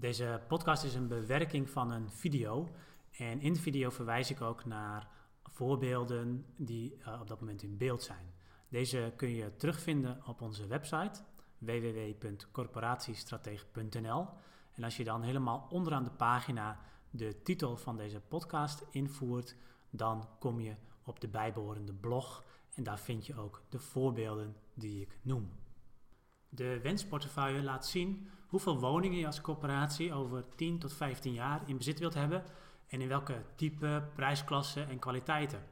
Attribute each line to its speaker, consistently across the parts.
Speaker 1: Deze podcast is een bewerking van een video. En in de video verwijs ik ook naar voorbeelden die uh, op dat moment in beeld zijn. Deze kun je terugvinden op onze website www.corporatiestratege.nl. En als je dan helemaal onderaan de pagina de titel van deze podcast invoert, dan kom je op de bijbehorende blog en daar vind je ook de voorbeelden die ik noem. De wensportefeuille laat zien hoeveel woningen je als corporatie over 10 tot 15 jaar in bezit wilt hebben en in welke type, prijsklasse en kwaliteiten.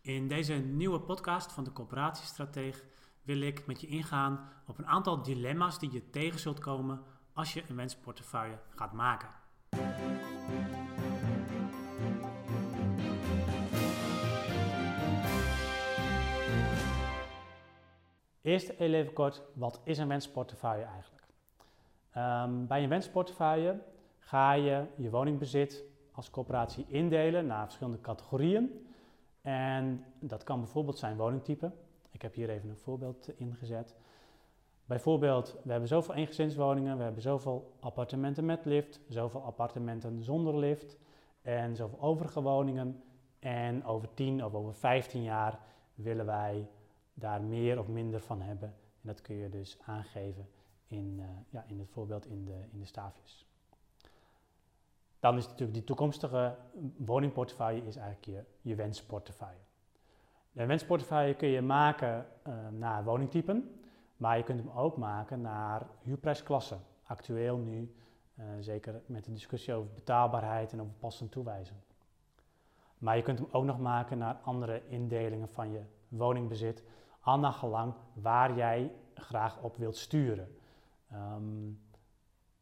Speaker 1: In deze nieuwe podcast van de Corporatiestratege wil ik met je ingaan op een aantal dilemma's die je tegen zult komen als je een wensportefeuille gaat maken. Eerst even kort, wat is een wensportefeuille eigenlijk? Um, bij een wensportefeuille ga je je woningbezit als coöperatie indelen naar verschillende categorieën. En dat kan bijvoorbeeld zijn woningtype. Ik heb hier even een voorbeeld ingezet. Bijvoorbeeld, we hebben zoveel eengezinswoningen, we hebben zoveel appartementen met lift, zoveel appartementen zonder lift en zoveel overige woningen. En over 10 of over 15 jaar willen wij daar meer of minder van hebben. En dat kun je dus aangeven in, uh, ja, in het voorbeeld in de, in de staafjes. Dan is natuurlijk die toekomstige woningportefeuille is eigenlijk je, wensportefeuille. De wensportefeuille kun je maken uh, naar woningtypen, maar je kunt hem ook maken naar huurprijsklassen. Actueel nu, uh, zeker met de discussie over betaalbaarheid en over passend toewijzen. Maar je kunt hem ook nog maken naar andere indelingen van je woningbezit, al naar gelang waar jij graag op wilt sturen. Um,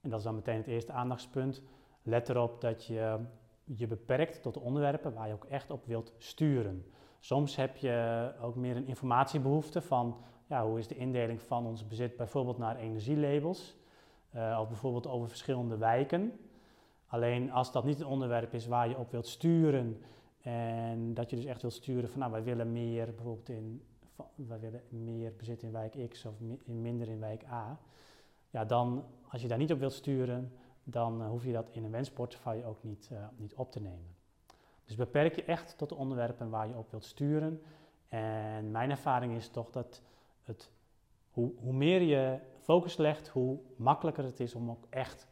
Speaker 1: en dat is dan meteen het eerste aandachtspunt. Let erop dat je je beperkt tot de onderwerpen waar je ook echt op wilt sturen. Soms heb je ook meer een informatiebehoefte van ja, hoe is de indeling van ons bezit bijvoorbeeld naar energielabels uh, of bijvoorbeeld over verschillende wijken. Alleen als dat niet een onderwerp is waar je op wilt sturen en dat je dus echt wilt sturen van nou wij willen meer bijvoorbeeld in wij willen meer bezit in wijk X of minder in wijk A. Ja, dan als je daar niet op wilt sturen, dan uh, hoef je dat in een wensportefeuille ook niet, uh, niet op te nemen. Dus beperk je echt tot de onderwerpen waar je op wilt sturen. En mijn ervaring is toch dat het, hoe, hoe meer je focus legt, hoe makkelijker het is om ook echt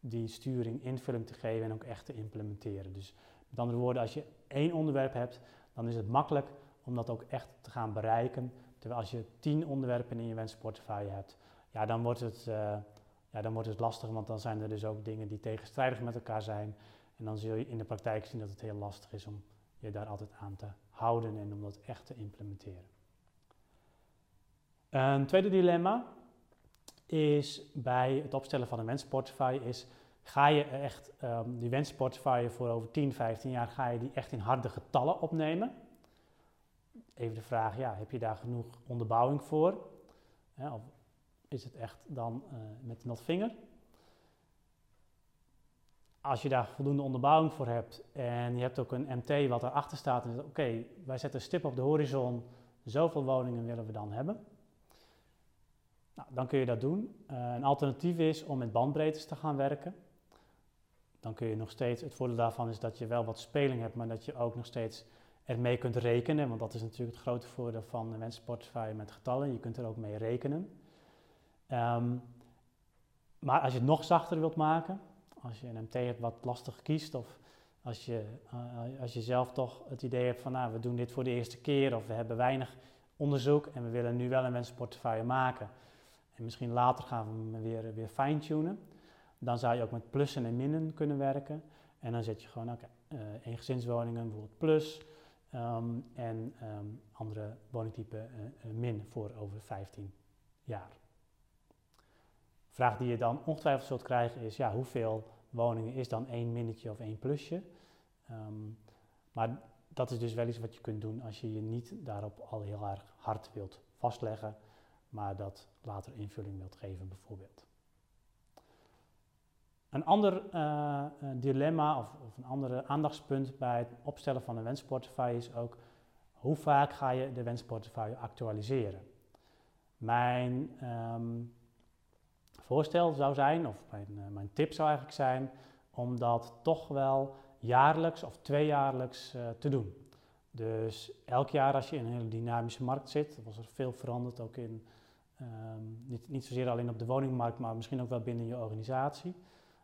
Speaker 1: die sturing invulling te geven en ook echt te implementeren. Dus met andere woorden, als je één onderwerp hebt, dan is het makkelijk om dat ook echt te gaan bereiken. Terwijl als je tien onderwerpen in je wensportefeuille hebt, ja, dan wordt het, uh, ja, dan wordt het lastig, want dan zijn er dus ook dingen die tegenstrijdig met elkaar zijn. En dan zul je in de praktijk zien dat het heel lastig is om je daar altijd aan te houden en om dat echt te implementeren. Een tweede dilemma is bij het opstellen van een wensportefeuille is, ga je echt um, die wensportefeuille voor over 10, 15 jaar, ga je die echt in harde getallen opnemen? Even de vraag, ja, heb je daar genoeg onderbouwing voor? of is het echt dan uh, met de vinger? Als je daar voldoende onderbouwing voor hebt en je hebt ook een MT wat erachter staat en zegt, oké, wij zetten een stip op de horizon, zoveel woningen willen we dan hebben. Nou, dan kun je dat doen. Uh, een alternatief is om met bandbreedtes te gaan werken. Dan kun je nog steeds, het voordeel daarvan is dat je wel wat speling hebt, maar dat je ook nog steeds ermee kunt rekenen. Want dat is natuurlijk het grote voordeel van een wensportefeuille met getallen. Je kunt er ook mee rekenen. Um, maar als je het nog zachter wilt maken, als je een MT wat lastig kiest, of als je, uh, als je zelf toch het idee hebt van nou, we doen dit voor de eerste keer, of we hebben weinig onderzoek en we willen nu wel een wensportefeuille maken. En misschien later gaan we hem weer, weer fine-tunen. Dan zou je ook met plussen en minnen kunnen werken. En dan zet je gewoon, oké, okay, uh, eh, eengezinswoningen bijvoorbeeld plus, um, en um, andere woningtype uh, min voor over 15 jaar. Vraag die je dan ongetwijfeld zult krijgen is, ja, hoeveel woningen is dan één minnetje of één plusje? Um, maar dat is dus wel iets wat je kunt doen als je je niet daarop al heel erg hard wilt vastleggen, maar dat later invulling wilt geven bijvoorbeeld. Een ander uh, dilemma of, of, een andere aandachtspunt bij het opstellen van een wensportefeuille is ook hoe vaak ga je de wensportefeuille actualiseren. Mijn um, voorstel zou zijn, of mijn, mijn tip zou eigenlijk zijn, om dat toch wel jaarlijks of tweejaarlijks uh, te doen. Dus elk jaar als je in een hele dynamische markt zit, was er veel veranderd ook in, um, niet, niet zozeer alleen op de woningmarkt, maar misschien ook wel binnen je organisatie.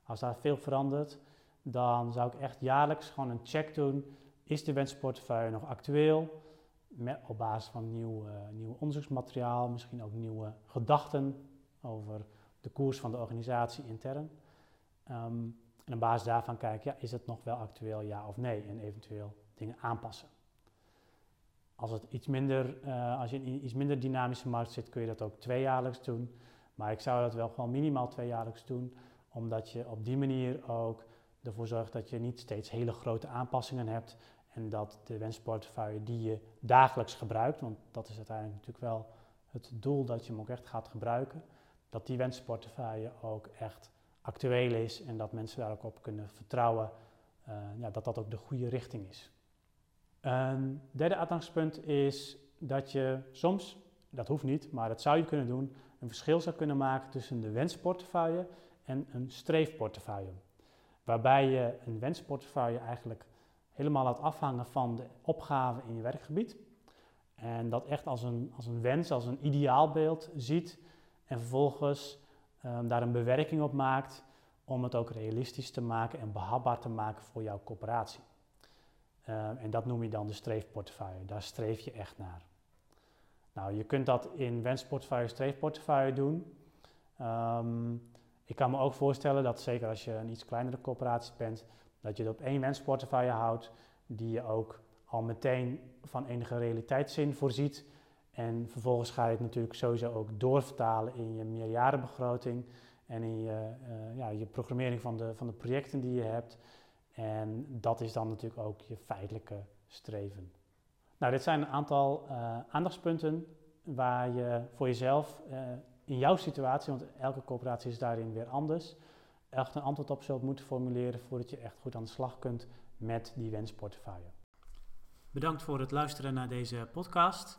Speaker 1: Als daar veel verandert, dan zou ik echt jaarlijks gewoon een check doen. Is de wensportefeuille nog actueel? Met, op basis van nieuw, uh, nieuw onderzoeksmateriaal, misschien ook nieuwe gedachten over de koers van de organisatie intern. Um, en op basis daarvan kijken, ja, is het nog wel actueel, ja of nee? En eventueel dingen aanpassen. Als, het iets minder, uh, als je in een iets minder dynamische markt zit, kun je dat ook tweejaarlijks doen. Maar ik zou dat wel gewoon minimaal tweejaarlijks doen, omdat je op die manier ook ervoor zorgt dat je niet steeds hele grote aanpassingen hebt. En dat de wensportefeuille die je dagelijks gebruikt, want dat is uiteindelijk natuurlijk wel het doel dat je hem ook echt gaat gebruiken, dat die wensportefeuille ook echt actueel is en dat mensen daar ook op kunnen vertrouwen uh, ja, dat dat ook de goede richting is. Een derde uitgangspunt is dat je soms, dat hoeft niet, maar dat zou je kunnen doen, een verschil zou kunnen maken tussen de wensportefeuille en een streefportefeuille. Waarbij je een wensportefeuille eigenlijk helemaal laat afhangen van de opgave in je werkgebied. En dat echt als een, als een wens, als een ideaalbeeld ziet. En vervolgens um, daar een bewerking op maakt om het ook realistisch te maken en behapbaar te maken voor jouw coöperatie. Um, en dat noem je dan de streefportefeuille. Daar streef je echt naar. Nou, je kunt dat in wensportefeuille, streefportefeuille doen. Um, ik kan me ook voorstellen dat zeker als je een iets kleinere coöperatie bent, dat je het op één wensportefeuille houdt, die je ook al meteen van enige realiteitszin voorziet. En vervolgens ga je het natuurlijk sowieso ook doorvertalen in je meerjarenbegroting en in je, uh, ja, je programmering van de, van de projecten die je hebt. En dat is dan natuurlijk ook je feitelijke streven. Nou, dit zijn een aantal uh, aandachtspunten waar je voor jezelf uh, in jouw situatie, want elke coöperatie is daarin weer anders, echt een antwoord op zult moeten formuleren voordat je echt goed aan de slag kunt met die wensportefeuille. Bedankt voor het luisteren naar deze podcast.